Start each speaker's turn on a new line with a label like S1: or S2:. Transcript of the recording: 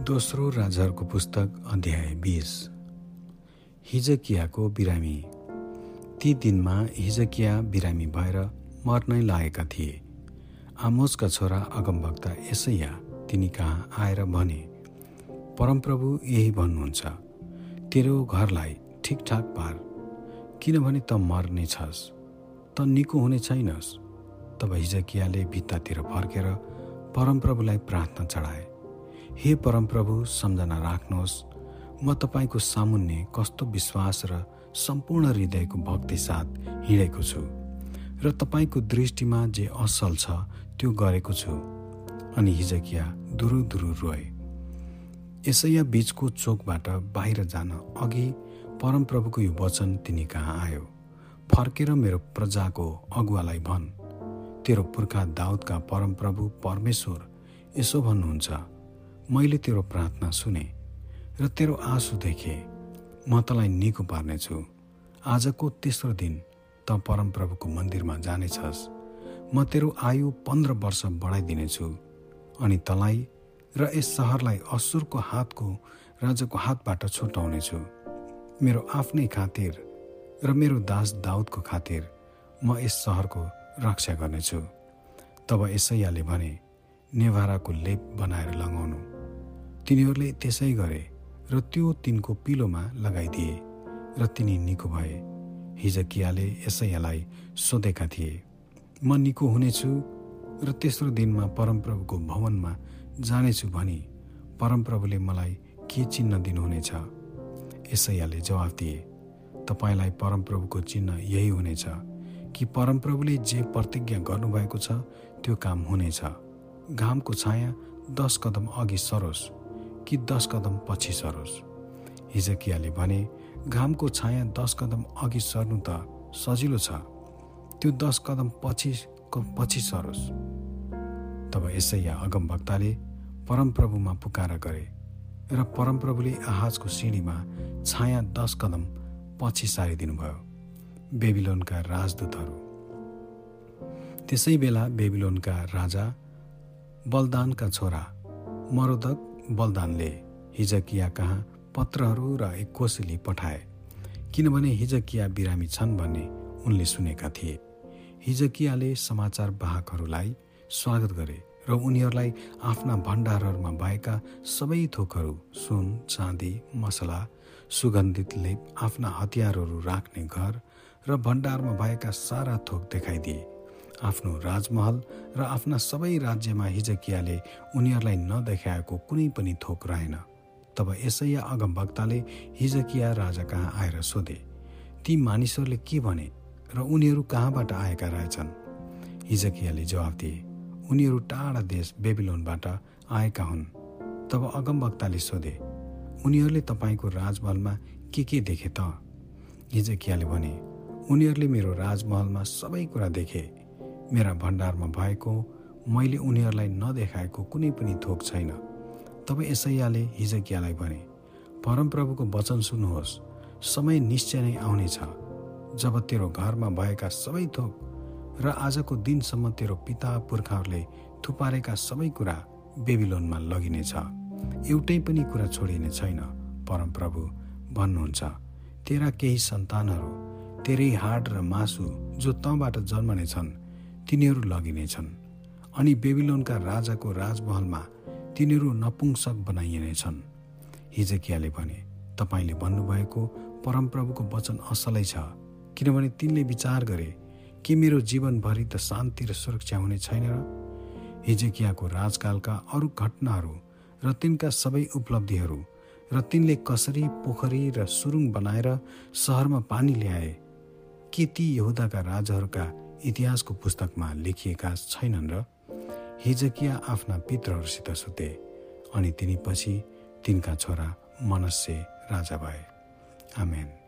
S1: दोस्रो राजाहरूको पुस्तक अध्याय बिस। हिजकियाको बिरामी। ती दिनमा हिजकिया बिरामी भएर मर्नै लागेका थिए। आमोजका छोरा अगमभक्ता यसैया तिनी कहाँ आएर भने परमप्रभु यही भन्नुहुन्छ तेरो घरलाई ठिकठाक पार किनभने त मर्ने छस् त निको हुने छैनस्। तब हिजकियाले भित्तातिर फर्केर परमप्रभुलाई प्रार्थना चढाए। हे परमप्रभु सम्झना राख्नुहोस् म तपाईँको सामुन्ने कस्तो विश्वास र सम्पूर्ण हृदयको भक्ति साथ हिँडेको छु र तपाईँको दृष्टिमा जे असल छ त्यो गरेको छु। अनि हिजकिया दुरु दुरु रोए। यसैया बिचको चोकबाट बाहिर जान अघि परमप्रभुको यो वचन तिनी कहाँ आयो? फर्केर मेरो प्रजाको अगुवालाई भन्। तेरो पुर्खा दाउदका परमप्रभु परमेश्वर यसो भन्नुहुन्छ मैले तेरो प्रार्थना सुने र तेरो आँसु देखे म तँलाई निको पार्नेछु। आजको तेस्रो दिन त परमप्रभुको मन्दिरमा जानेछस्। म तेरो आयु पन्ध्र वर्ष बढाइदिनेछु अनि तँलाई र यस सहरलाई असुरको हातको राजाको हातबाट छुटाउनेछु। मेरो आफ्नै खातिर र मेरो दास दाउदको खातिर म यस सहरको रक्षा गर्नेछु। तब यसैयाले भने नेभाराको लेप बनाएर लगाउनु। तिनीहरूले त्यसै गरे र त्यो तिनको पिलोमा लगाइदिए र तिनी निको भए। हिजकियाले यसैयालाई सोधेका थिए म निको हुनेछु र तेस्रो दिनमा परमप्रभुको भवनमा जानेछु भनी परमप्रभुले मलाई के चिन्ह दिनुहुनेछ? यसैयाले जवाफ दिए तपाईँलाई परमप्रभुको चिन्ह यही हुनेछ कि परमप्रभुले जे प्रतिज्ञा गर्नुभएको छ त्यो काम हुनेछ। घामको छाया दस कदम अघि सरोस्। कि दस कदम पछि सरोस्। हिजकियाले भने घामको छाया दस कदम अघि सर्नु त सजिलो छ। त्यो दस कदम पछि पछि सरोस्। तब यसैया अगमभक्ताले परमप्रभुमा पुकार गरे र परमप्रभुले आहाजको सिँढीमा छाया दस कदम पछि सारिदिनु भयो बेबिलोनका राजदूतहरू। त्यसै बेला बेबिलोनका राजा बलदानका छोरा मरोदक बलदानले हिजकिया कहाँ पत्रहरू र एक कोसेली पठाए। किनभने हिजकिया बिरामी छन् भन्ने उनले सुनेका थिए। हिजकियाले समाचार वाहकहरूलाई स्वागत गरे र उनीहरूलाई आफ्ना भण्डारहरूमा भएका सबै थोकहरू सुन चाँदी मसला सुगन्धित लेप आफ्ना हतियारहरू राख्ने घर र भण्डारमा भएका सारा थोक देखाइदिए। आफ्नो राजमहल र आफ्ना सबै राज्यमा हिजकियाले उनीहरूलाई नदेखाएको कुनै पनि थोक रहेन। तब यसैया अगमभक्ताले हिजकिया राजा कहाँ आएर सोधे ती मानिसहरूले के भने र उनीहरू कहाँबाट आएका रहेछन्? हिजकियाले जवाफ दिए उनीहरू टाढा देश बेबिलोनबाट आएका हुन्। तब अगमभक्ताले सोधे उनीहरूले तपाईँको राजमहलमा के के देखे त? हिजकियाले भने उनीहरूले मेरो राजमहलमा सबै कुरा देखे मेरा भण्डारमा भएको मैले उनीहरूलाई नदेखाएको कुनै पनि थोक छैन। तब यसैयाले हिजकियालाई भने परमप्रभुको वचन सुन्नुहोस्। समय निश्चय नै आउनेछ। जब तेरो घरमा भएका सबै थोक र आजको दिनसम्म तेरो पिता पुर्खाहरूले थुपारेका सबै कुरा बेबिलोनमा लगिनेछ। एउटै पनि कुरा छोडिने छैन। परमप्रभु भन्नुहुन्छ तेरा केही सन्तानहरू तेरै हाड र मासु जो तँबाट जन्मने छन् तिनीहरू लगिनेछन् अनि बेबिलोनका राजाको राजमहलमा तिनीहरू नपुंसक बनाइनेछन् हिजकियाले भने तपाईँले भन्नुभएको परमप्रभुको वचन असलै छ किनभने तिनले विचार गरे कि मेरो जीवनभरि त शान्ति र सुरक्षा हुने छैन र हिजकियाको राजकालका अरू घटनाहरू र तिनका सबै उपलब्धिहरू र तिनले कसरी पोखरी र सुरुङ बनाएर सहरमा पानी ल्याए के ती यहुदाका राजाहरूका इतिहासको पुस्तकमा लेखिएका छैनन् र हिजकिया आफ्ना पित्रहरूसित सुते अनि तिनी पछि तिनका छोरा मनस्य राजा भए। आमेन।